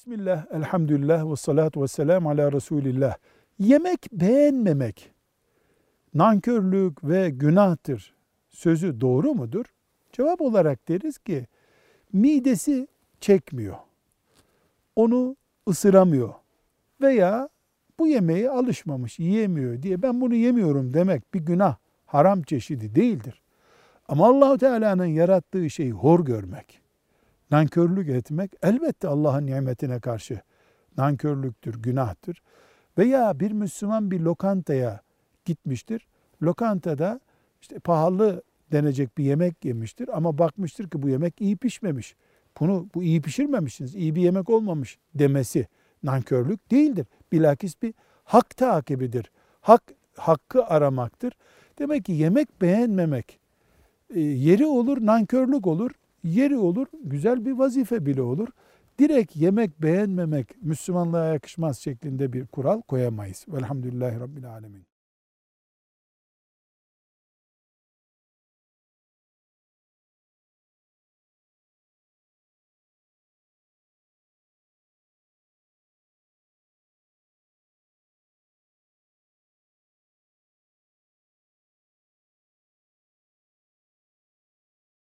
Bismillah, elhamdülillah ve salatu ve selamu ala Resulillah. Yemek beğenmemek nankörlük ve günahtır sözü doğru mudur? Cevap olarak deriz ki midesi çekmiyor. Onu ısıramıyor. Veya bu yemeğe alışmamış, yiyemiyor diye ben bunu yemiyorum demek bir günah, haram çeşidi değildir. Ama Allahu Teala'nın yarattığı şeyi hor görmek, nankörlük etmek elbette Allah'ın nimetine karşı nankörlüktür, günahtır. Veya bir Müslüman bir lokantaya gitmiştir. Lokantada işte pahalı denecek bir yemek yemiştir ama bakmıştır ki bu yemek iyi pişmemiş. Bunu bu iyi pişirmemişsiniz, iyi bir yemek olmamış demesi nankörlük değildir. Bilakis bir hak takibidir. Hak hakkı aramaktır. Demek ki yemek beğenmemek e, yeri olur nankörlük olur, yeri olur güzel bir vazife bile olur. Direkt yemek beğenmemek Müslümanlığa yakışmaz şeklinde bir kural koyamayız. Velhamdülillahi Rabbil Alemin.